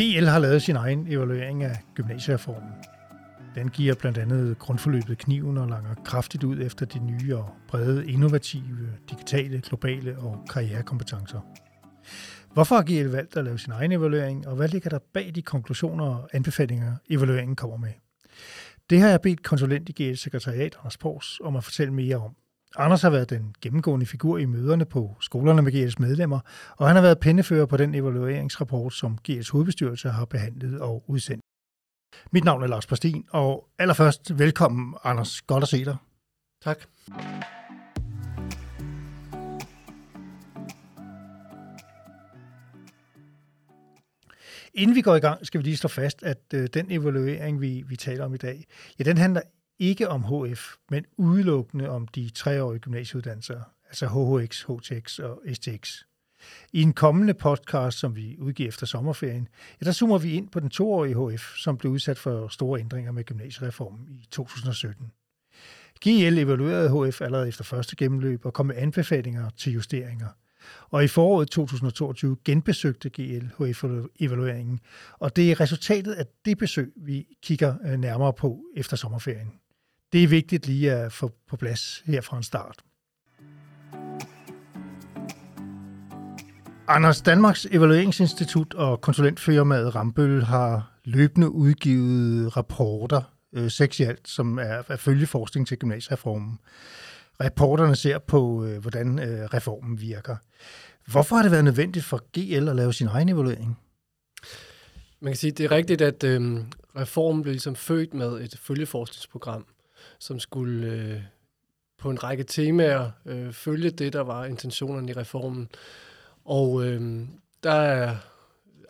GL har lavet sin egen evaluering af gymnasiereformen. Den giver blandt andet grundforløbet kniven og langer kraftigt ud efter de nye og brede, innovative, digitale, globale og karrierekompetencer. Hvorfor har GL valgt at lave sin egen evaluering, og hvad ligger der bag de konklusioner og anbefalinger, evalueringen kommer med? Det har jeg bedt konsulent i GL Sekretariat, Anders Pors, om at fortælle mere om. Anders har været den gennemgående figur i møderne på skolerne med GL's medlemmer, og han har været pennefører på den evalueringsrapport, som GL's hovedbestyrelse har behandlet og udsendt. Mit navn er Lars Pastin, og allerførst velkommen, Anders. Godt at se dig. Tak. Inden vi går i gang, skal vi lige slå fast, at øh, den evaluering, vi, vi taler om i dag, ja, den handler ikke om HF, men udelukkende om de treårige gymnasieuddannelser, altså HHX, HTX og STX. I en kommende podcast, som vi udgiver efter sommerferien, ja, der zoomer vi ind på den toårige HF, som blev udsat for store ændringer med gymnasiereformen i 2017. GL evaluerede HF allerede efter første gennemløb og kom med anbefalinger til justeringer. Og i foråret 2022 genbesøgte GL HF-evalueringen, og det er resultatet af det besøg, vi kigger øh, nærmere på efter sommerferien. Det er vigtigt lige at få på plads her fra en start. Anders Danmarks Evalueringsinstitut og konsulentfirmaet Rambøl har løbende udgivet rapporter, øh, seks i alt, som er, er følgeforskning til gymnasiereformen. Rapporterne ser på, øh, hvordan øh, reformen virker. Hvorfor har det været nødvendigt for GL at lave sin egen evaluering? Man kan sige, at det er rigtigt, at øh, reformen blev ligesom født med et følgeforskningsprogram, som skulle øh, på en række temaer øh, følge det, der var intentionerne i reformen. Og øh, der er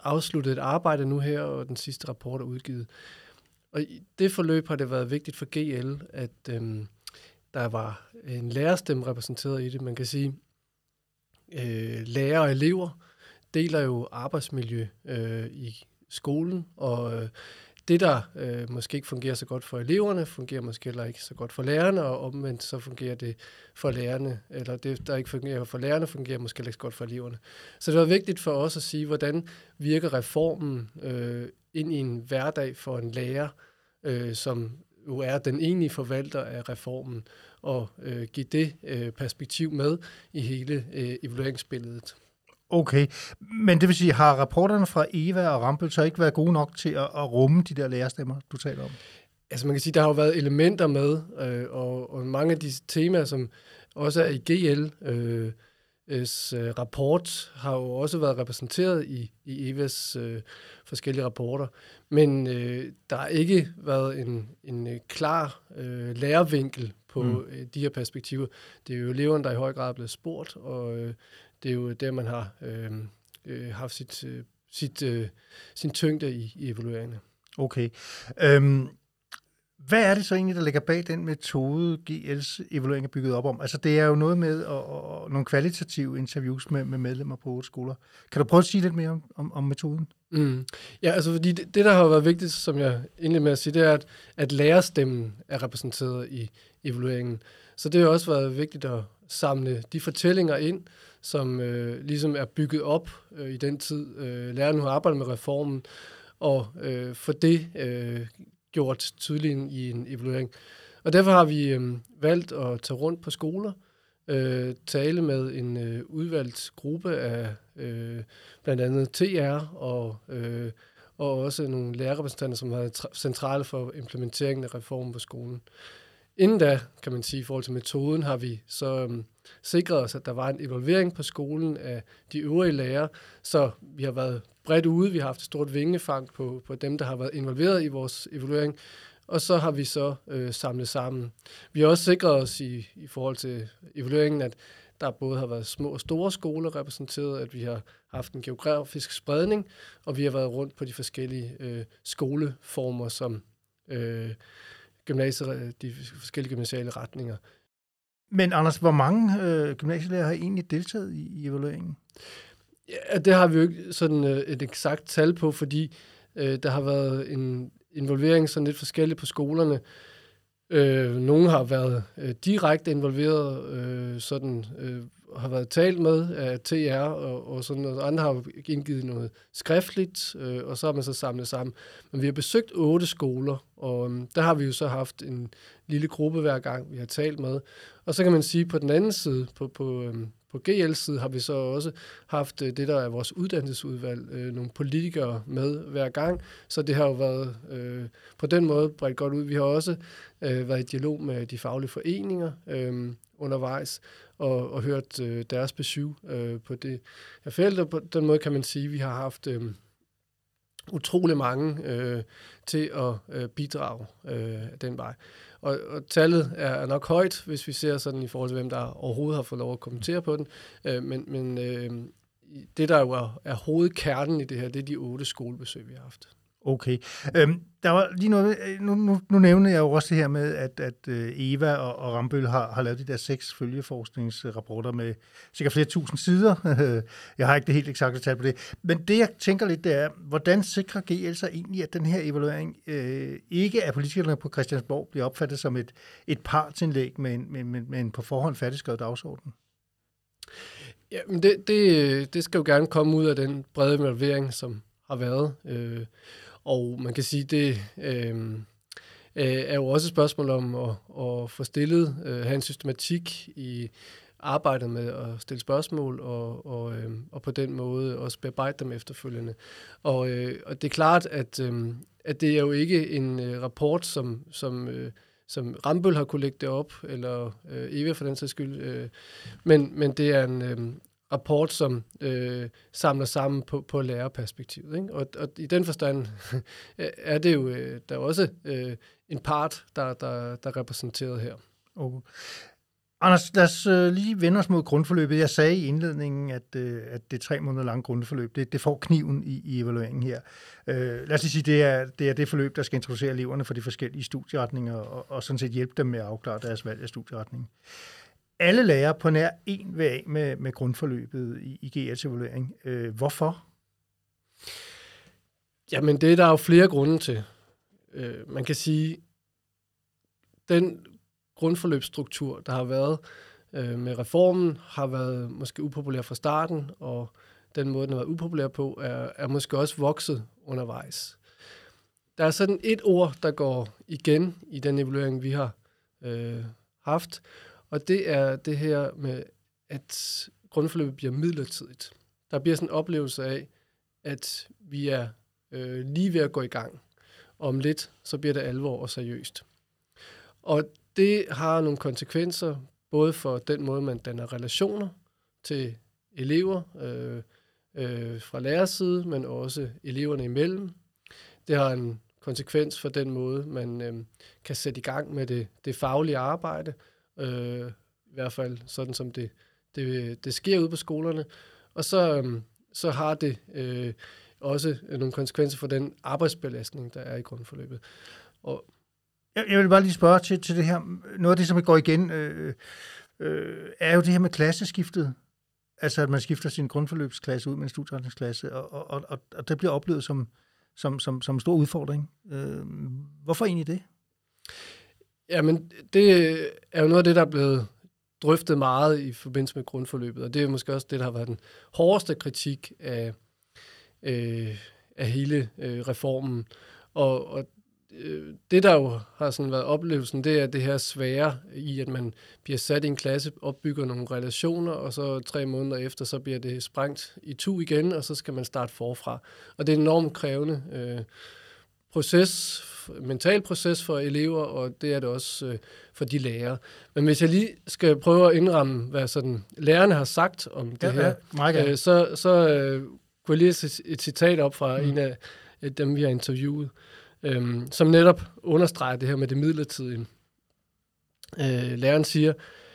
afsluttet et arbejde nu her, og den sidste rapport er udgivet. Og i det forløb har det været vigtigt for GL, at øh, der var en lærerstemme repræsenteret i det. Man kan sige, øh, lærere og elever deler jo arbejdsmiljø øh, i skolen, og øh, det, der øh, måske ikke fungerer så godt for eleverne, fungerer måske heller ikke så godt for lærerne, og omvendt så fungerer det for lærerne, eller det, der ikke fungerer for lærerne, fungerer måske heller ikke så godt for eleverne. Så det var vigtigt for os at sige, hvordan virker reformen øh, ind i en hverdag for en lærer, øh, som jo er den egentlige forvalter af reformen, og øh, give det øh, perspektiv med i hele øh, evalueringsbilledet. Okay, men det vil sige, har rapporterne fra Eva og Rampel så ikke været gode nok til at, at rumme de der lærerstemmer, du taler om? Altså man kan sige, der har jo været elementer med, øh, og, og mange af de temaer, som også er i GL, øh, rapport har jo også været repræsenteret i, i EVAs øh, forskellige rapporter, men øh, der har ikke været en, en øh, klar øh, lærervinkel på mm. øh, de her perspektiver. Det er jo eleverne, der i høj grad er blevet spurgt, og øh, det er jo der, man har øh, øh, haft sit, øh, sit, øh, sin tyngde i, i evalueringerne. Okay. Øhm, hvad er det så egentlig, der ligger bag den metode, GL's evaluering er bygget op om? Altså, det er jo noget med og, og, nogle kvalitative interviews med, med medlemmer på otte skoler. Kan du prøve at sige lidt mere om, om, om metoden? Mm. Ja, altså fordi det, det, der har været vigtigt, som jeg indledte med at sige, det er, at, at lærerstemmen er repræsenteret i evalueringen. Så det har også været vigtigt at samle de fortællinger ind, som øh, ligesom er bygget op øh, i den tid, øh, lærerne har arbejdet med reformen, og øh, for det øh, gjort tydeligt i en evaluering. Og derfor har vi øh, valgt at tage rundt på skoler, øh, tale med en øh, udvalgt gruppe af øh, blandt andet TR og, øh, og også nogle lærerrepræsentanter, som har centrale for implementeringen af reformen på skolen. Inden da, kan man sige, i forhold til metoden, har vi så øhm, sikret os, at der var en evaluering på skolen af de øvrige lærere, så vi har været bredt ude, vi har haft et stort vingefang på, på dem, der har været involveret i vores evaluering, og så har vi så øh, samlet sammen. Vi har også sikret os i, i forhold til evalueringen, at der både har været små og store skoler repræsenteret, at vi har haft en geografisk spredning, og vi har været rundt på de forskellige øh, skoleformer, som øh, gymnasier, de forskellige gymnasiale retninger. Men Anders, hvor mange øh, gymnasielærer har egentlig deltaget i, i evalueringen? Ja, det har vi jo ikke sådan øh, et eksakt tal på, fordi øh, der har været en involvering sådan lidt forskelligt på skolerne. Øh, nogle har været øh, direkte involveret, øh, sådan øh, har været talt med af TR og, og sådan noget. Andre har indgivet noget skriftligt, øh, og så har man så samlet sammen. Men vi har besøgt otte skoler, og øh, der har vi jo så haft en lille gruppe hver gang, vi har talt med. Og så kan man sige, på den anden side, på, på, øh, på GL-side har vi så også haft øh, det, der er vores uddannelsesudvalg, øh, nogle politikere med hver gang, så det har jo været øh, på den måde bredt godt ud. Vi har også øh, været i dialog med de faglige foreninger øh, undervejs, og, og hørt øh, deres besøg øh, på det her felt, og på den måde kan man sige, at vi har haft... Øh, utrolig mange øh, til at øh, bidrage øh, den vej. Og, og tallet er nok højt, hvis vi ser sådan i forhold til, hvem der overhovedet har fået lov at kommentere på den. Øh, men men øh, det, der jo er, er hovedkernen i det her, det er de otte skolebesøg, vi har haft. Okay. Øhm, der var lige noget, øh, nu, nu, nu nævner jeg jo også det her med, at, at øh, Eva og, og Rambøl har, har lavet de der seks følgeforskningsrapporter med sikkert flere tusind sider. jeg har ikke det helt eksakte tal på det. Men det, jeg tænker lidt, det er, hvordan sikrer GL sig egentlig, at den her evaluering øh, ikke af politikerne på Christiansborg bliver opfattet som et, et partsindlæg med en, med, med, med en på forhånd færdigskrevet dagsorden? Ja, men det, det, det skal jo gerne komme ud af den brede evaluering, som har været. Øh, og man kan sige, det øh, øh, er jo også et spørgsmål om at, at få stillet, øh, have en systematik i arbejdet med at stille spørgsmål, og, og, øh, og på den måde også bearbejde dem efterfølgende. Og, øh, og det er klart, at, øh, at det er jo ikke en øh, rapport, som, som, øh, som Rambøl har kunne lægge det op, eller øh, Eva for den sags skyld, øh, men, men det er en, øh, rapport, som øh, samler sammen på, på lærerperspektivet. Ikke? Og, og i den forstand er det jo, øh, der er også øh, en part, der, der, der er repræsenteret her. Okay. Anders, lad os øh, lige vende os mod grundforløbet. Jeg sagde i indledningen, at, øh, at det tre måneder lange grundforløb, det, det får kniven i, i evalueringen her. Øh, lad os lige sige, det er, det er det forløb, der skal introducere eleverne for de forskellige studieretninger, og, og sådan set hjælpe dem med at afklare deres valg af studieretning alle lærere på nær en vil af med, med grundforløbet i, i GS evaluering. Øh, hvorfor? Jamen, det er der jo flere grunde til. Øh, man kan sige, den grundforløbsstruktur, der har været øh, med reformen, har været måske upopulær fra starten, og den måde, den har været upopulær på, er, er måske også vokset undervejs. Der er sådan et ord, der går igen i den evaluering, vi har øh, haft, og det er det her med, at grundforløbet bliver midlertidigt. Der bliver sådan en oplevelse af, at vi er øh, lige ved at gå i gang. Og om lidt, så bliver det alvor og seriøst. Og det har nogle konsekvenser, både for den måde, man danner relationer til elever øh, øh, fra lærerside, men også eleverne imellem. Det har en konsekvens for den måde, man øh, kan sætte i gang med det, det faglige arbejde, øh, i hvert fald sådan som det, det, det sker ude på skolerne. Og så, øh, så har det øh, også øh, nogle konsekvenser for den arbejdsbelastning, der er i grundforløbet. Og, jeg, jeg vil bare lige spørge til, til det her. Noget af det, som går igen, øh, øh, er jo det her med klasseskiftet. Altså, at man skifter sin grundforløbsklasse ud med en studieretningsklasse, og, og, og, og det bliver oplevet som, som, som, som en stor udfordring. Øh, hvorfor egentlig det? Jamen, det er jo noget af det, der er blevet drøftet meget i forbindelse med grundforløbet, og det er måske også det, der har været den hårdeste kritik af, øh, af hele øh, reformen. Og, og øh, det, der jo har sådan været oplevelsen, det er det her svære i, at man bliver sat i en klasse, opbygger nogle relationer, og så tre måneder efter, så bliver det sprængt i to igen, og så skal man starte forfra. Og det er enormt krævende øh, proces mental proces for elever, og det er det også øh, for de lærere. Men hvis jeg lige skal prøve at indramme, hvad sådan lærerne har sagt om det ja, her, ja, øh, så, så øh, kunne jeg lige et, et citat op fra mm. en af dem, vi har interviewet, øh, som netop understreger det her med det midlertidige. Øh, læreren siger,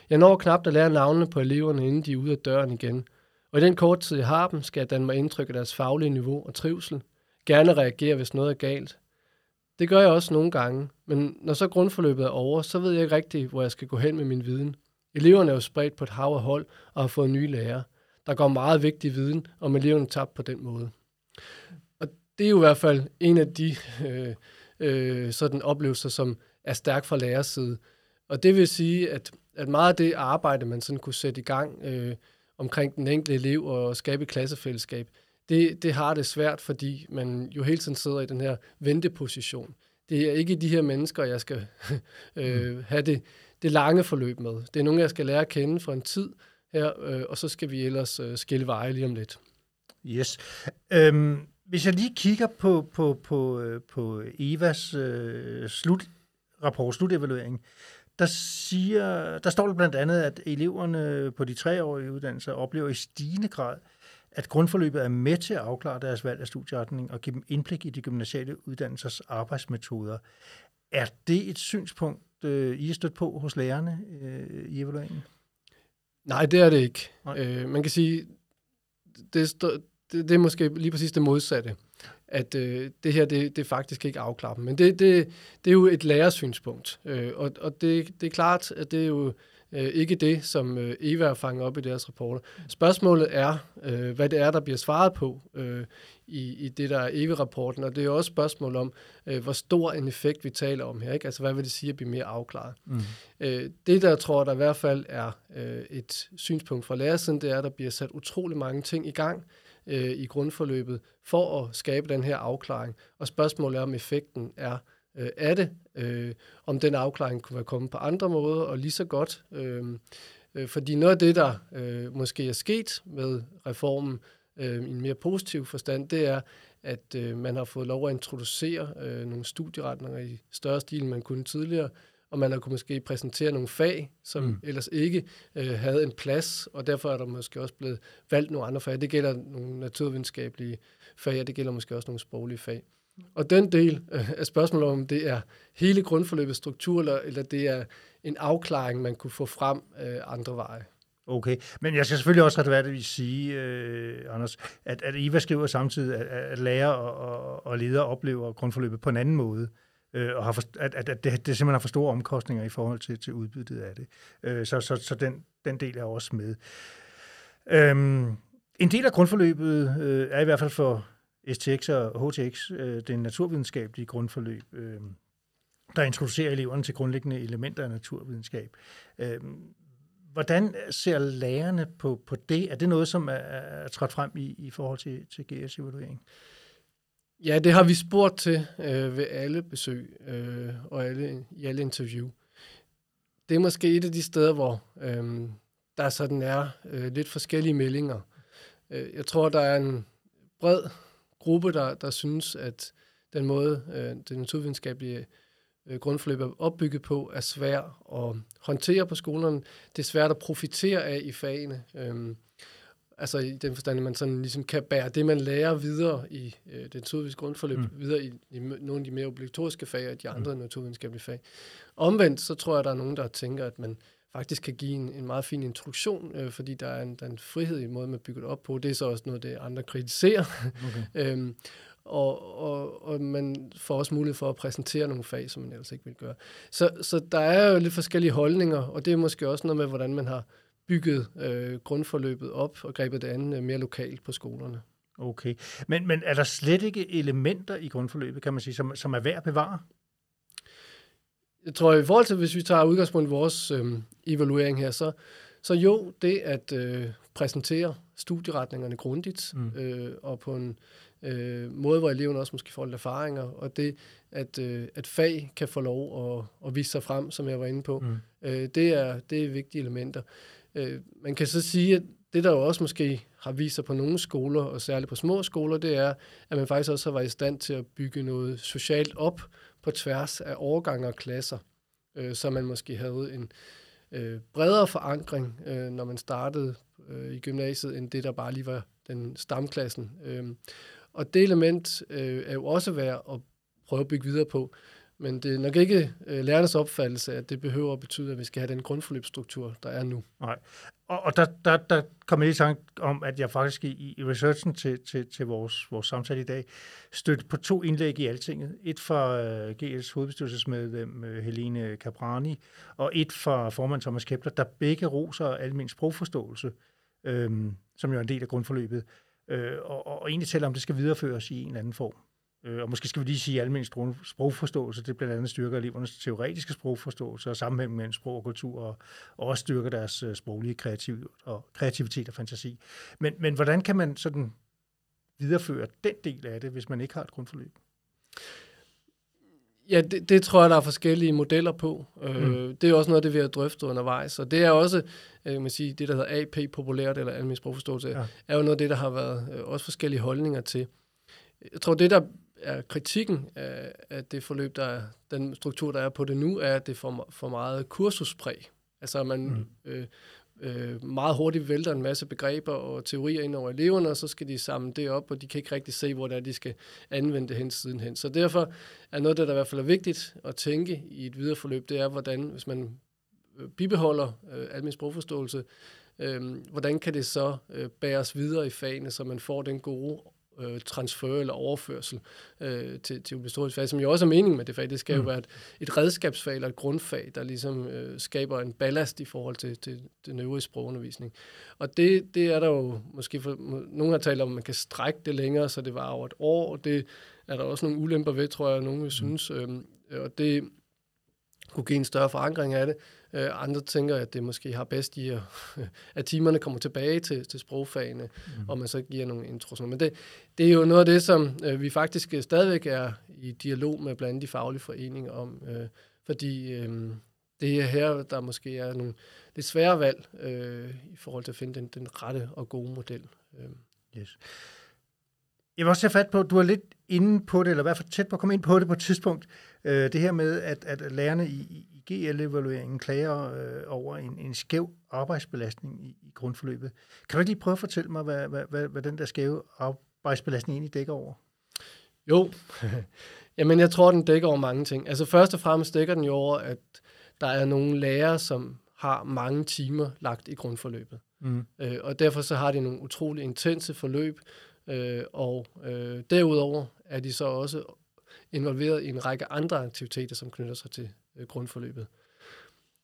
jeg når knap at lære navnene på eleverne, inden de er ude af døren igen. Og i den kort tid, jeg har dem, skal jeg danne mig indtryk af deres faglige niveau og trivsel. Gerne reagere, hvis noget er galt. Det gør jeg også nogle gange, men når så grundforløbet er over, så ved jeg ikke rigtigt, hvor jeg skal gå hen med min viden. Eleverne er jo spredt på et hav af hold og har fået nye lærere. Der går meget vigtig viden om eleverne tabt på den måde. Og det er jo i hvert fald en af de øh, øh, sådan oplevelser, som er stærk fra lærers side. Og det vil sige, at, at meget af det arbejde, man sådan kunne sætte i gang øh, omkring den enkelte elev og skabe et klassefællesskab, det, det har det svært, fordi man jo hele tiden sidder i den her venteposition. Det er ikke de her mennesker, jeg skal øh, mm. have det, det lange forløb med. Det er nogen, jeg skal lære at kende for en tid her, øh, og så skal vi ellers øh, skille veje lige om lidt. Yes. Øhm, hvis jeg lige kigger på, på, på, øh, på Evas øh, slutrapport, slutevaluering, der, siger, der står blandt andet, at eleverne på de treårige uddannelser oplever i stigende grad, at grundforløbet er med til at afklare deres valg af studieretning og give dem indblik i de gymnasiale uddannelsers arbejdsmetoder. Er det et synspunkt, øh, I er stødt på hos lærerne øh, i evalueringen? Nej, det er det ikke. Øh, man kan sige, det, det, det er måske lige præcis det modsatte at øh, det her, det, det er faktisk ikke afklappet. Men det, det, det er jo et lærersynspunkt, øh, og, og det, det er klart, at det er jo øh, ikke det, som øh, Eva har fanget op i deres rapporter. Spørgsmålet er, øh, hvad det er, der bliver svaret på øh, i, i det, der er Eva-rapporten, og det er også spørgsmål om, øh, hvor stor en effekt vi taler om her. Ikke? Altså, hvad vil det sige at blive mere afklaret? Mm. Øh, det, der tror der i hvert fald er øh, et synspunkt fra lærersiden, det er, at der bliver sat utrolig mange ting i gang, øh, i grundforløbet for at skabe den her afklaring. Og spørgsmålet er, om effekten er øh, af det, øh, om den afklaring kunne være kommet på andre måder og lige så godt. Øh, øh, fordi noget af det, der øh, måske er sket med reformen øh, i en mere positiv forstand, det er, at øh, man har fået lov at introducere øh, nogle studieretninger i større stil, end man kunne tidligere, og man har kunne måske præsentere nogle fag, som mm. ellers ikke øh, havde en plads, og derfor er der måske også blevet valgt nogle andre fag. Det gælder nogle naturvidenskabelige fag, og det gælder måske også nogle sproglige fag. Og den del af spørgsmålet om det er hele grundforløbets struktur, eller, eller det er en afklaring, man kunne få frem øh, andre veje. Okay, men jeg skal selvfølgelig også retfærdigvis sige, øh, Anders, at, at Eva skriver samtidig, at, at lærer og, og, og ledere oplever grundforløbet på en anden måde øh, og har for, at, at, at det, det simpelthen har for store omkostninger i forhold til, til udbyttet af det. Øh, så så, så den, den del er også med. Øhm, en del af grundforløbet øh, er i hvert fald for STX og HTX, øh, det naturvidenskabelige grundforløb, øh, der introducerer eleverne til grundlæggende elementer af naturvidenskab. Øh, hvordan ser lærerne på, på det? Er det noget, som er, er trådt frem i, i forhold til, til GS-evaluering? Ja, det har vi spurgt til øh, ved alle besøg øh, og alle, i alle interview. Det er måske et af de steder, hvor øh, der sådan er øh, lidt forskellige meldinger. Øh, jeg tror, der er en bred gruppe, der, der synes, at den måde, øh, det naturvidenskabelige øh, grundforløb er opbygget på, er svær at håndtere på skolerne. Det er svært at profitere af i fagene. Øh, Altså i den forstand, at man sådan ligesom kan bære det, man lærer videre i øh, det naturvidenskabelige grundforløb, mm. videre i, i nogle af de mere obligatoriske fag og de andre mm. naturvidenskabelige fag. Omvendt, så tror jeg, at der er nogen, der tænker, at man faktisk kan give en, en meget fin introduktion, øh, fordi der er, en, der er en frihed i måden, man bygger det op på. Det er så også noget, det andre kritiserer. Okay. øhm, og, og, og man får også mulighed for at præsentere nogle fag, som man ellers ikke vil gøre. Så, så der er jo lidt forskellige holdninger, og det er måske også noget med, hvordan man har bygget øh, grundforløbet op og grebet det andet øh, mere lokalt på skolerne. Okay. Men, men er der slet ikke elementer i grundforløbet, kan man sige, som, som er værd at bevare? Jeg tror, i forhold til, hvis vi tager udgangspunkt i vores øh, evaluering her, så, så jo, det at øh, præsentere studieretningerne grundigt mm. øh, og på en øh, måde, hvor eleverne også måske får lidt erfaringer, og det, at, øh, at fag kan få lov at, at vise sig frem, som jeg var inde på, mm. øh, det, er, det er vigtige elementer. Øh, man kan så sige, at det, der jo også måske har vist sig på nogle skoler, og særligt på små skoler, det er, at man faktisk også har været i stand til at bygge noget socialt op på tværs af årgange og klasser, øh, så man måske havde en øh, bredere forankring, øh, når man startede øh, i gymnasiet, end det, der bare lige var den stamklassen. Øh, og det element øh, er jo også værd at prøve at bygge videre på. Men det er nok ikke øh, lærernes opfattelse, at det behøver at betyde, at vi skal have den grundforløbsstruktur, der er nu. Nej. Og, og der, der, der kommer jeg i tanke om, at jeg faktisk i, i researchen til, til, til vores, vores samtale i dag stødte på to indlæg i Altinget. Et fra øh, GL's hovedbestyrelsesmedlem øh, Helene Caprani, og et fra formand Thomas Kepler, der begge roser almindelig sprogforståelse, øh, som jo er en del af grundforløbet, øh, og, og egentlig tæller om, det skal videreføres i en eller anden form. Øh, og måske skal vi lige sige, almindelig sprogforståelse, det blandt andet styrker elevernes teoretiske sprogforståelse og sammenhæng mellem sprog og kultur, og, og også styrker deres øh, sproglige kreativ, og kreativitet og fantasi. Men, men hvordan kan man sådan videreføre den del af det, hvis man ikke har et grundforløb? Ja, det, det tror jeg, der er forskellige modeller på. Øh, mm. Det er også noget, det vi har drøftet undervejs. Og det er også, øh, man sige, det der hedder AP populært, eller almindelig sprogforståelse, ja. er jo noget af det, der har været øh, også forskellige holdninger til. Jeg tror, det der er kritikken af, af det forløb, der er, den struktur, der er på det nu, er, at det får for meget kursuspræg. Altså, man mm. øh, øh, meget hurtigt vælter en masse begreber og teorier ind over eleverne, og så skal de samle det op, og de kan ikke rigtig se, hvor det er, de skal anvende det hen sidenhen. Så derfor er noget, der, der i hvert fald er vigtigt at tænke i et videre forløb, det er, hvordan, hvis man øh, bibeholder øh, almindelig sprogforståelse, øh, hvordan kan det så øh, bæres videre i fagene, så man får den gode øh, transfer eller overførsel øh, til, til obligatorisk fag, som jo også er meningen med det fag. Det skal mm. jo være et, et redskabsfag eller et grundfag, der ligesom øh, skaber en ballast i forhold til, til den øvrige sprogundervisning. Og det, det er der jo måske, for, nogen har talt om, at man kan strække det længere, så det var over et år, og det er der også nogle ulemper ved, tror jeg, nogen vil mm. synes. Øh, og det kunne give en større forankring af det. Øh, andre tænker, at det måske har bedst i, at, at timerne kommer tilbage til, til sprogfagene, mm. og man så giver nogle introduktioner. Men det, det er jo noget af det, som øh, vi faktisk stadigvæk er i dialog med blandt de faglige foreninger om, øh, fordi øh, det er her, der måske er nogle lidt svære valg øh, i forhold til at finde den, den rette og gode model. Øh. Yes. Jeg vil også tage fat på, du er lidt inde på det, eller i hvert fald tæt på at komme ind på det på et tidspunkt, øh, det her med, at, at lærerne i GL-evalueringen klager øh, over en, en skæv arbejdsbelastning i, i grundforløbet. Kan du ikke lige prøve at fortælle mig, hvad, hvad, hvad, hvad den der skæve arbejdsbelastning egentlig dækker over? Jo, jamen jeg tror, den dækker over mange ting. Altså først og fremmest dækker den jo over, at der er nogle lærere, som har mange timer lagt i grundforløbet. Mm. Øh, og derfor så har de nogle utrolig intense forløb, øh, og øh, derudover er de så også involveret i en række andre aktiviteter, som knytter sig til øh, grundforløbet.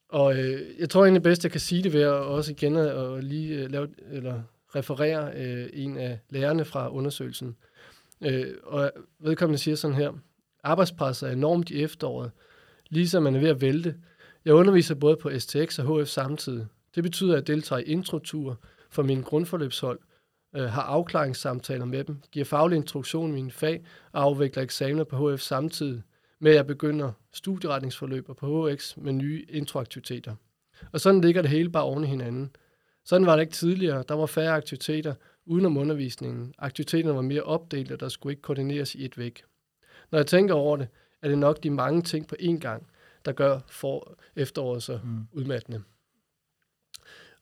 Og øh, jeg tror egentlig bedst, jeg kan sige det ved at også igen at lige øh, lave, eller referere øh, en af lærerne fra undersøgelsen. Øh, og vedkommende siger sådan her, arbejdspresset er enormt i efteråret, ligesom man er ved at vælte. Jeg underviser både på STX og HF samtidig. Det betyder, at jeg deltager i introtur for min grundforløbshold, øh, har afklaringssamtaler med dem, giver faglig instruktion i mine fag og afvikler eksamener på HF samtidig med, at jeg begynder studieretningsforløb på HX med nye introaktiviteter. Og sådan ligger det hele bare oven i hinanden. Sådan var det ikke tidligere. Der var færre aktiviteter udenom undervisningen. Aktiviteterne var mere opdelt, og der skulle ikke koordineres i et væk. Når jeg tænker over det, er det nok de mange ting på én gang, der gør for efteråret så mm. udmattende.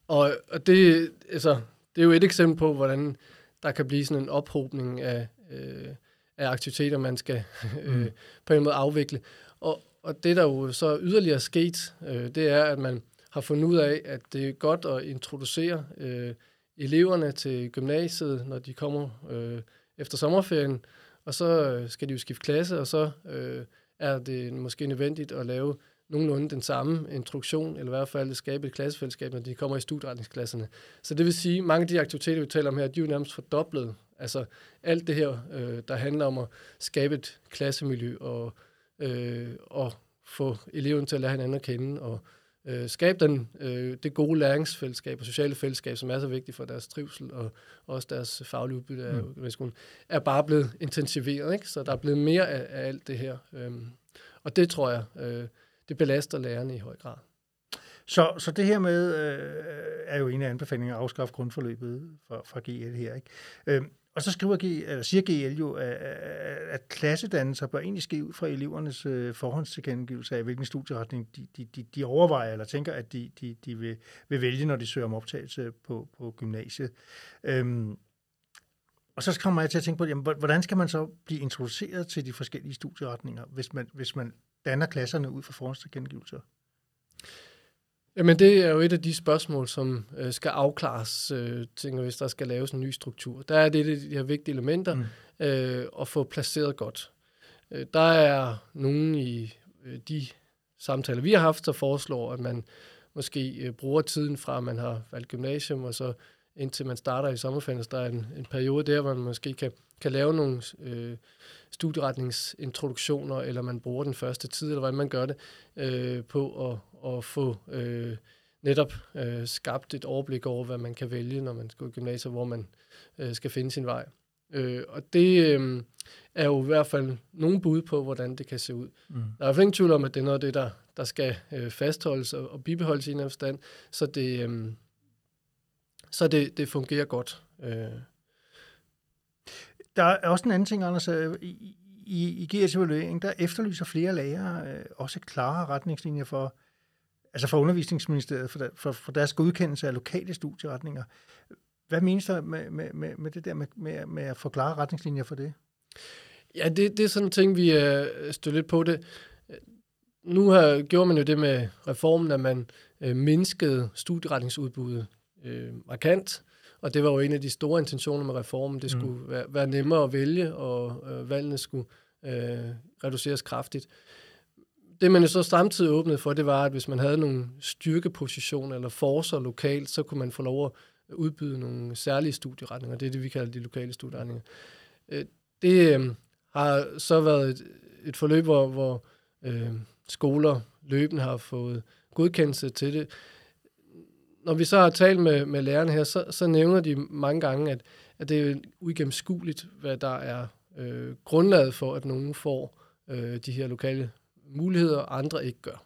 Og, og det, altså, det er jo et eksempel på, hvordan der kan blive sådan en ophobning af, øh, af aktiviteter, man skal øh, mm. på en måde afvikle. Og, og det, der jo så yderligere er sket, øh, det er, at man har fundet ud af, at det er godt at introducere øh, eleverne til gymnasiet, når de kommer øh, efter sommerferien, og så øh, skal de jo skifte klasse, og så øh, er det måske nødvendigt at lave nogenlunde den samme introduktion, eller i hvert fald skabe et klassefællesskab, når de kommer i studieretningsklasserne. Så det vil sige, at mange af de aktiviteter, vi taler om her, de er jo nærmest fordoblet. Altså alt det her, øh, der handler om at skabe et klassemiljø og, øh, og få eleverne til at lære hinanden at kende og øh, skabe den, øh, det gode læringsfællesskab og sociale fællesskab, som er så vigtigt for deres trivsel og også deres faglige udbytte af mm. skolen, er bare blevet intensiveret. Ikke? Så der er blevet mere af, af alt det her. Øhm, og det tror jeg, øh, det belaster lærerne i høj grad. Så, så det her med øh, er jo en af anbefalingerne at afskaffe grundforløbet fra, fra GL her. Ikke? Øh, og så skriver G, eller siger GL jo, at, at klassedannelser bør egentlig ske ud fra elevernes øh, forhåndstilkendegivelse af, hvilken studieretning de, de, de, de overvejer eller tænker, at de, de, de vil, vil vælge, når de søger om optagelse på, på gymnasiet. Øhm, og så kommer jeg til at tænke på, jamen, hvordan skal man så blive introduceret til de forskellige studieretninger, hvis man, hvis man danner klasserne ud fra forhåndstilkendegivelser? Jamen det er jo et af de spørgsmål, som øh, skal afklares, øh, tænker, hvis der skal laves en ny struktur. Der er det de her vigtige elementer mm. øh, at få placeret godt. Øh, der er nogen i øh, de samtaler, vi har haft, der foreslår, at man måske øh, bruger tiden fra, at man har valgt gymnasium, og så indtil man starter i sommerferien. Så der er en, en periode der, hvor man måske kan, kan lave nogle øh, studieretningsintroduktioner, eller man bruger den første tid, eller hvordan man gør det, øh, på at, at få øh, netop øh, skabt et overblik over, hvad man kan vælge, når man skal i gymnasiet, hvor man øh, skal finde sin vej. Øh, og det øh, er jo i hvert fald nogle bud på, hvordan det kan se ud. Mm. Der er i hvert fald ingen tvivl om, at det er noget af det, der, der skal øh, fastholdes og, og bibeholdes i en forstand, så det, øh, så det, det fungerer godt. Øh. Der er også en anden ting, Anders. Øh, I, i, i GS evaluering, der efterlyser flere lærere øh, også klare retningslinjer for, altså for undervisningsministeriet, for, der, for, for deres godkendelse af lokale studieretninger. Hvad menes der med, med, med, med det der med, med, med at få klare retningslinjer for det? Ja, det, det er sådan en ting, vi er stødt lidt på det. Nu har, gjorde man jo det med reformen, at man øh, mindskede studieretningsudbuddet øh, markant, og det var jo en af de store intentioner med reformen. Det skulle mm. være, være nemmere at vælge, og øh, valgene skulle øh, reduceres kraftigt. Det man jo så samtidig åbnede for, det var, at hvis man havde nogle styrkepositioner eller forser lokalt, så kunne man få lov at udbyde nogle særlige studieretninger. Det er det, vi kalder de lokale studieretninger. Øh, det øh, har så været et, et forløb, hvor, hvor øh, skoler løbende har fået godkendelse til det. Når vi så har talt med, med lærerne her, så, så nævner de mange gange, at, at det er uigennemskueligt, hvad der er øh, grundlaget for, at nogen får øh, de her lokale muligheder, og andre ikke gør.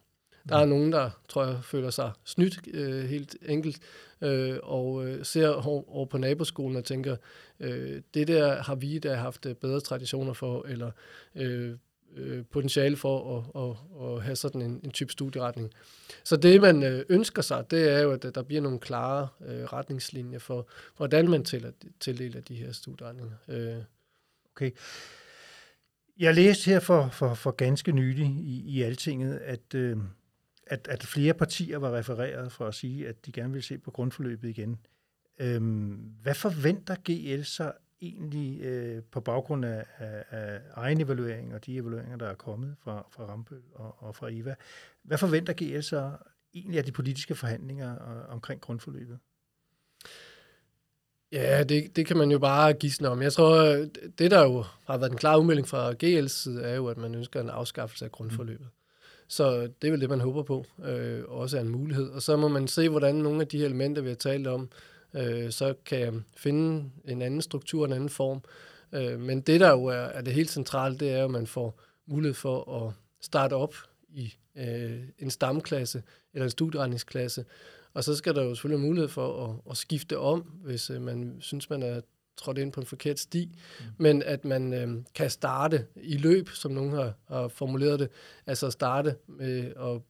Der er nogen, der, tror jeg, føler sig snydt øh, helt enkelt, øh, og øh, ser over på naboskolen og tænker, øh, det der har vi da haft øh, bedre traditioner for, eller øh, øh, potentiale for at, at, at have sådan en, en type studieretning. Så det, man øh, ønsker sig, det er jo, at der bliver nogle klare øh, retningslinjer for, hvordan man tildeler de her studieretninger. Øh. Okay. Jeg læste her for, for, for ganske nylig i, i Altinget, at, øh, at, at flere partier var refereret for at sige, at de gerne vil se på grundforløbet igen. Øhm, hvad forventer GL sig egentlig øh, på baggrund af, af, af egen evaluering og de evalueringer, der er kommet fra, fra Rambøl og, og fra IVA? Hvad forventer GL sig egentlig af de politiske forhandlinger og, omkring grundforløbet? Ja, det, det kan man jo bare gisne om. Jeg tror, det der jo har været en klar udmelding fra GL's side, er jo, at man ønsker en afskaffelse af grundforløbet. Mm. Så det er vel det, man håber på, øh, også er en mulighed. Og så må man se, hvordan nogle af de elementer, vi har talt om, øh, så kan finde en anden struktur, en anden form. Øh, men det, der jo er, er det helt centrale, det er, at man får mulighed for at starte op i øh, en stamklasse eller en studieretningsklasse, og så skal der jo selvfølgelig mulighed for at, at skifte om, hvis øh, man synes, man er trådt ind på en forkert sti, mm. men at man øh, kan starte i løb, som nogen har, har formuleret det, altså starte med at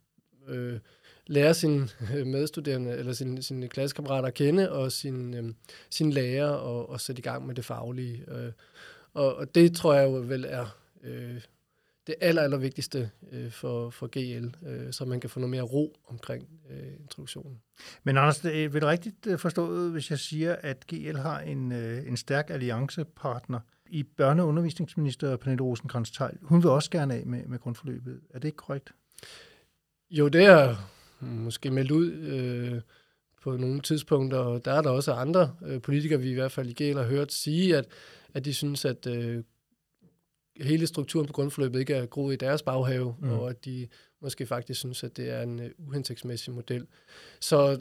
øh, lære sine medstuderende eller sine, sine klassekammerater at kende, og sin, øh, sin lærer, og, og sætte i gang med det faglige. Øh, og, og det tror jeg jo vel er øh, det aller, aller vigtigste øh, for, for GL, øh, så man kan få noget mere ro omkring øh, introduktionen. Men Anders, det vil du rigtigt øh, forstået, hvis jeg siger, at GL har en, øh, en stærk alliancepartner i børne- og undervisningsminister Pernille rosenkrantz -Teil. Hun vil også gerne af med, med grundforløbet. Er det ikke korrekt? Jo, det er måske meldt ud øh, på nogle tidspunkter, og der er der også andre øh, politikere, vi i hvert fald i GL har hørt sige, at, at de synes, at øh, hele strukturen på grundforløbet ikke er groet i deres baghave, mm. og at de måske faktisk synes, at det er en uh, uhensigtsmæssig model. Så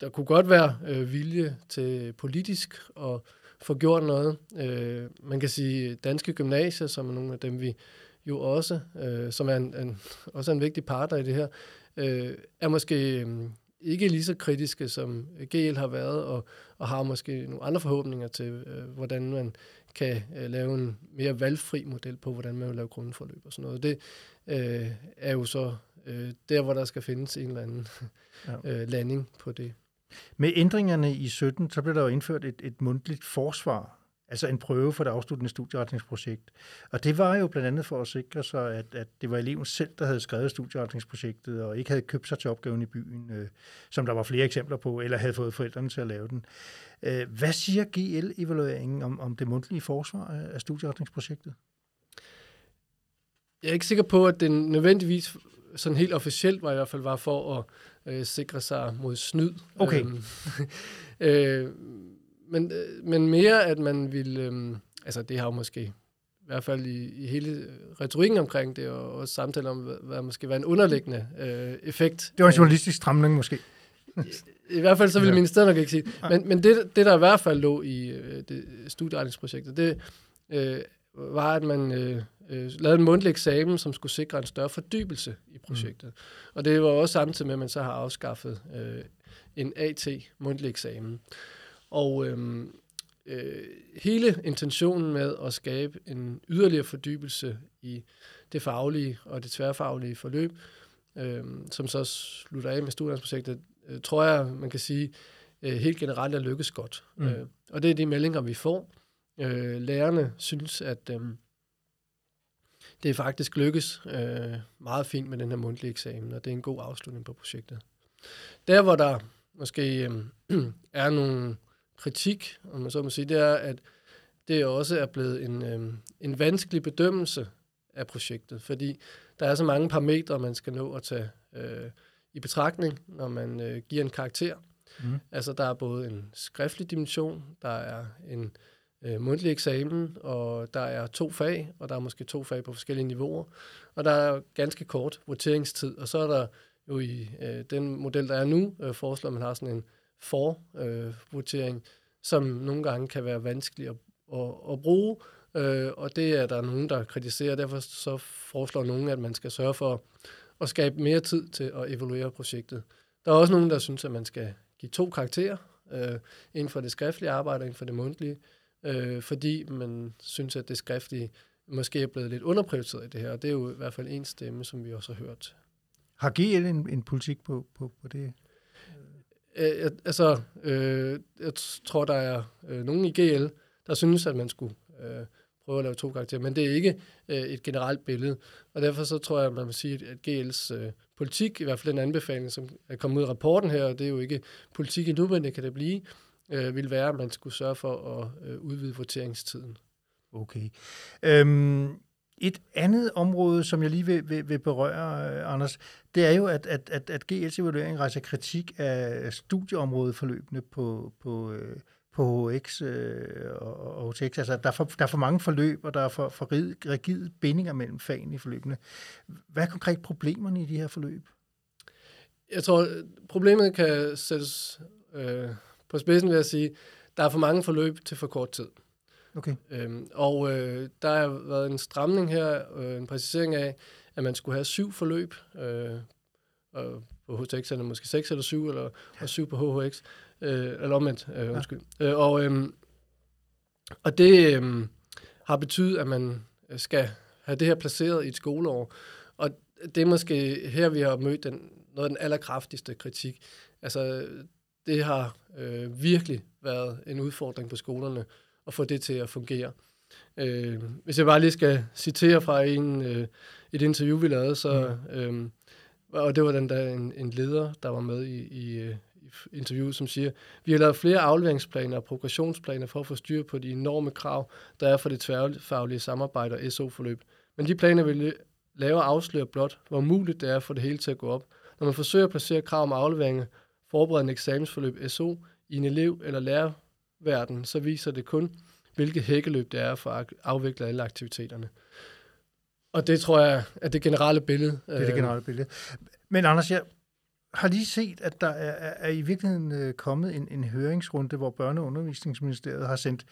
der kunne godt være øh, vilje til politisk at få gjort noget. Øh, man kan sige danske gymnasier, som er nogle af dem, vi jo også, øh, som er en, en, også en vigtig partner i det her, øh, er måske øh, ikke lige så kritiske, som GL har været, og, og har måske nogle andre forhåbninger til, øh, hvordan man kan øh, lave en mere valgfri model på, hvordan man vil lave grundforløb og sådan noget. Det øh, er jo så øh, der, hvor der skal findes en eller anden ja. øh, landing på det. Med ændringerne i 17, så blev der jo indført et, et mundtligt forsvar altså en prøve for det afsluttende studieretningsprojekt. Og det var jo blandt andet for at sikre sig, at, at det var eleven selv, der havde skrevet studieretningsprojektet, og ikke havde købt sig til opgaven i byen, øh, som der var flere eksempler på, eller havde fået forældrene til at lave den. Øh, hvad siger GL-evalueringen om, om det mundtlige forsvar af studieretningsprojektet? Jeg er ikke sikker på, at den nødvendigvis sådan helt officielt var i hvert fald var for at øh, sikre sig mod snyd. Okay. øh, men, øh, men mere, at man vil... Øh, altså, det har jo måske i hvert fald i, i hele retorikken omkring det, og også samtale om, hvad, hvad måske var en underliggende øh, effekt. Det var en journalistisk stramning måske. I, I hvert fald så ville ja. ministeriet nok ikke sige. Men, men det, det, der i hvert fald lå i øh, det studieretningsprojektet, det øh, var, at man øh, øh, lavede en mundtlig eksamen, som skulle sikre en større fordybelse i projektet. Mm. Og det var også samtidig med, at man så har afskaffet øh, en AT mundtlig eksamen. Og øh, øh, hele intentionen med at skabe en yderligere fordybelse i det faglige og det tværfaglige forløb, øh, som så slutter af med studieprojektet, øh, tror jeg, man kan sige, øh, helt generelt er lykkes godt. Mm. Øh, og det er de meldinger, vi får. Øh, lærerne synes, at øh, det er faktisk lykkes øh, meget fint med den her mundtlige eksamen, og det er en god afslutning på projektet. Der, hvor der måske øh, er nogle kritik, om man så må sige, det er, at det også er blevet en, øh, en vanskelig bedømmelse af projektet, fordi der er så mange parametre, man skal nå at tage øh, i betragtning, når man øh, giver en karakter. Mm. Altså, der er både en skriftlig dimension, der er en øh, mundtlig eksamen, og der er to fag, og der er måske to fag på forskellige niveauer, og der er ganske kort voteringstid, og så er der jo i øh, den model, der er nu, øh, foreslår man har sådan en for-votering, øh, som nogle gange kan være vanskelig at, at, at bruge, øh, og det er der nogen, der kritiserer. Derfor så foreslår nogen, at man skal sørge for at skabe mere tid til at evaluere projektet. Der er også nogen, der synes, at man skal give to karakterer, øh, inden for det skriftlige arbejde og inden for det mundtlige, øh, fordi man synes, at det skriftlige måske er blevet lidt underprioriteret i det her, og det er jo i hvert fald en stemme, som vi også har hørt. Har GL en, en politik på, på, på det? Øh, altså, øh, jeg tror, der er øh, nogen i GL, der synes, at man skulle øh, prøve at lave to karakterer, men det er ikke øh, et generelt billede. Og derfor så tror jeg, at man vil sige, at GL's øh, politik, i hvert fald den anbefaling, som er kommet ud af rapporten her, og det er jo ikke politik endnu, men det kan det blive, øh, vil være, at man skulle sørge for at øh, udvide voteringstiden. Okay. Øhm, et andet område, som jeg lige vil, vil, vil berøre, øh, Anders, det er jo, at, at, at, at GL's evaluering rejser kritik af studieområdeforløbene på, på, øh, på HX øh, og, og HTX. Altså, der er, for, der er for mange forløb, og der er for, for rigide bindinger mellem fagene i forløbene. Hvad er konkret problemerne i de her forløb? Jeg tror, problemet kan sættes øh, på spidsen ved at sige, der er for mange forløb til for kort tid. Okay. Øhm, og øh, der har været en stramning her, øh, en præcisering af, at man skulle have syv forløb, øh, og på HTX er det måske seks eller syv, eller og syv på HHX, øh, eller omvendt, øh, undskyld. Ja. Øh, og, øh, og det øh, har betydet, at man skal have det her placeret i et skoleår, og det er måske her, vi har mødt den, noget af den allerkraftigste kritik. Altså, det har øh, virkelig været en udfordring på skolerne, at få det til at fungere. Øh, hvis jeg bare lige skal citere fra en, øh, et interview, vi lavede, så, øh, og det var den der en, en leder, der var med i, i, øh, i interviewet, som siger, vi har lavet flere afleveringsplaner og progressionsplaner for at få styr på de enorme krav, der er for det tværfaglige samarbejde og SO-forløb. Men de planer vil lave afsløre blot, hvor muligt det er for det hele til at gå op. Når man forsøger at placere krav om afleveringer, forberedende eksamensforløb SO i en elev- eller lærer verden, så viser det kun, hvilket hækkeløb det er for at afvikle alle aktiviteterne. Og det tror jeg er det generelle billede. Det er det øh, generelle billede. Men Anders, jeg har lige set, at der er, er i virkeligheden øh, kommet en, en høringsrunde, hvor Børne- og Undervisningsministeriet har sendt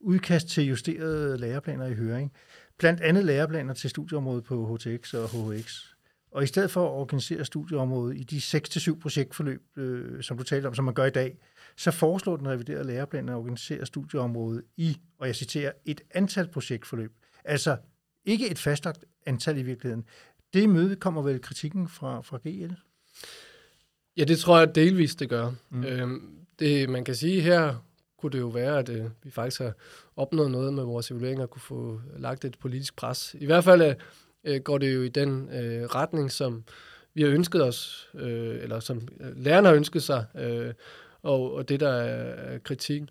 udkast til justerede læreplaner i høring. Blandt andet læreplaner til studieområdet på HTX og HHX. Og i stedet for at organisere studieområdet i de 6-7 projektforløb, øh, som du talte om, som man gør i dag, så foreslår den reviderede læreplan at organisere studieområdet i, og jeg citerer, et antal projektforløb. Altså ikke et fastlagt antal i virkeligheden. Det møde kommer vel kritikken fra, fra GL? Ja, det tror jeg delvist, det gør. Mm. Øhm, det, man kan sige her, kunne det jo være, at øh, vi faktisk har opnået noget med vores evalueringer, og kunne få lagt et politisk pres. I hvert fald øh, går det jo i den øh, retning, som vi har ønsket os, øh, eller som øh, lærerne har ønsket sig, øh, og, og det, der er kritik.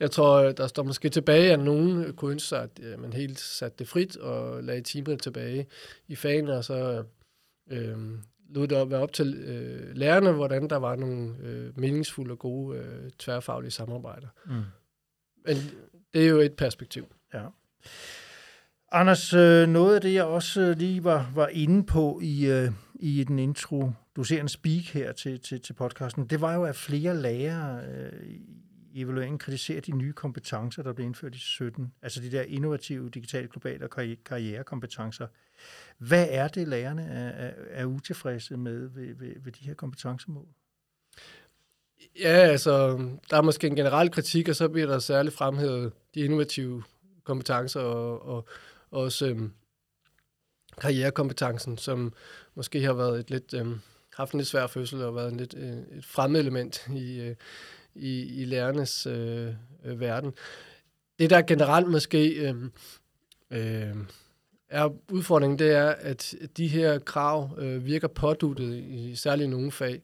Jeg tror, der står måske tilbage, at nogen kunne ønske sig, at øh, man helt satte det frit og lagde timerne tilbage i fagene, og så øh, lod det være op til øh, lærerne, hvordan der var nogle øh, meningsfulde og gode øh, tværfaglige samarbejder. Mm. Men det er jo et perspektiv. Ja. Anders, øh, noget af det, jeg også øh, lige var, var inde på i, øh, i den intro, du ser en speak her til, til, til podcasten, det var jo, at flere lærere øh, i evalueringen kritiserer de nye kompetencer, der blev indført i 17, altså de der innovative, digitale, globale og karrierekompetencer. Hvad er det, lærerne er, er, er utilfredse med ved, ved, ved de her kompetencemål? Ja, altså, der er måske en generel kritik, og så bliver der særligt fremhævet de innovative kompetencer og, og også øhm, karrierekompetencen, som måske har været et lidt, øhm, haft en lidt svær fødsel og været en lidt, øh, et fremmed element i, øh, i, i lærernes øh, øh, verden. Det, der generelt måske øh, øh, er udfordringen, det er, at de her krav øh, virker påduttet, i særligt i nogle fag,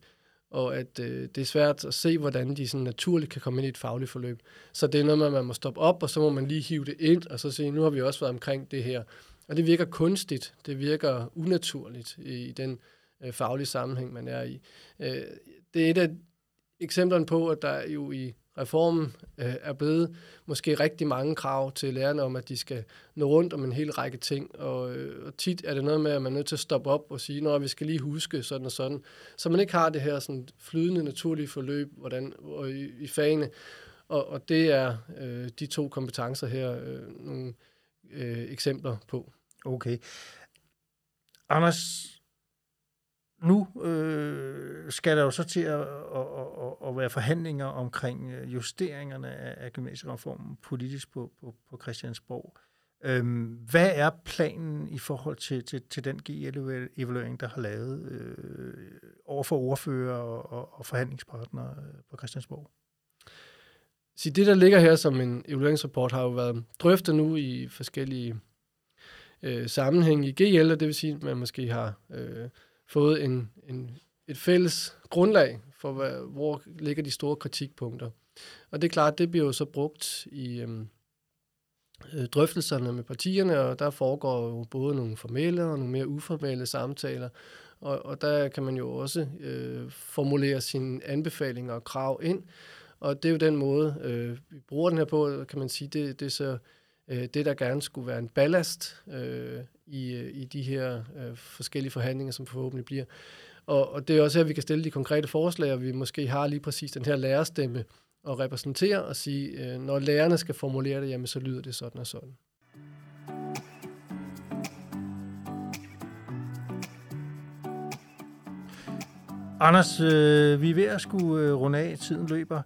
og at øh, det er svært at se, hvordan de sådan naturligt kan komme ind i et fagligt forløb. Så det er noget med, at man må stoppe op, og så må man lige hive det ind, og så sige, nu har vi også været omkring det her. Og det virker kunstigt, det virker unaturligt i, i den øh, faglige sammenhæng, man er i. Øh, det er et af eksemplerne på, at der jo i reformen øh, er blevet måske rigtig mange krav til lærerne om, at de skal nå rundt om en hel række ting. Og, øh, og tit er det noget med, at man er nødt til at stoppe op og sige, at vi skal lige huske sådan og sådan. Så man ikke har det her sådan flydende, naturlige forløb hvordan, og i, i fagene. Og, og det er øh, de to kompetencer her øh, nogle øh, eksempler på. Okay. Anders, nu øh, skal der jo så til at, at, at, at være forhandlinger omkring øh, justeringerne af, af gymnasiereformen politisk på, på, på Christiansborg. Øhm, hvad er planen i forhold til, til, til den GL-evaluering, der har lavet øh, over for ordfører og, og, og forhandlingspartnere øh, på Christiansborg? Så det, der ligger her som en evalueringsrapport, har jo været drøftet nu i forskellige øh, sammenhænge i GL, og det vil sige, at man måske har... Øh, fået en, en, et fælles grundlag for, hvad, hvor ligger de store kritikpunkter. Og det er klart, det bliver jo så brugt i øhm, øh, drøftelserne med partierne, og der foregår jo både nogle formelle og nogle mere uformelle samtaler, og, og der kan man jo også øh, formulere sine anbefalinger og krav ind, og det er jo den måde, øh, vi bruger den her på, kan man sige, det, det er så øh, det, der gerne skulle være en ballast øh, i, øh, i de her øh, forskellige forhandlinger, som forhåbentlig bliver. Og, og det er også her, vi kan stille de konkrete forslag, og vi måske har lige præcis den her lærerstemme at repræsentere og sige, øh, når lærerne skal formulere det, jamen så lyder det sådan og sådan. Anders, øh, vi er ved at skulle øh, runde af, tiden løber.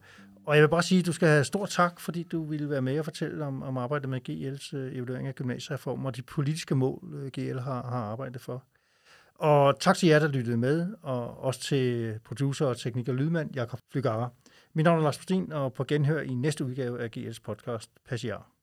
Og jeg vil bare sige, at du skal have stor tak, fordi du ville være med og fortælle om, om arbejdet med GL's øh, evaluering af gymnasiereformen og de politiske mål, øh, GL har, har arbejdet for. Og tak til jer, der lyttede med, og også til producer og tekniker lydmand Jakob Flygara. Mit navn er Lars Postin, og på genhør i næste udgave af GL's podcast. Passiar.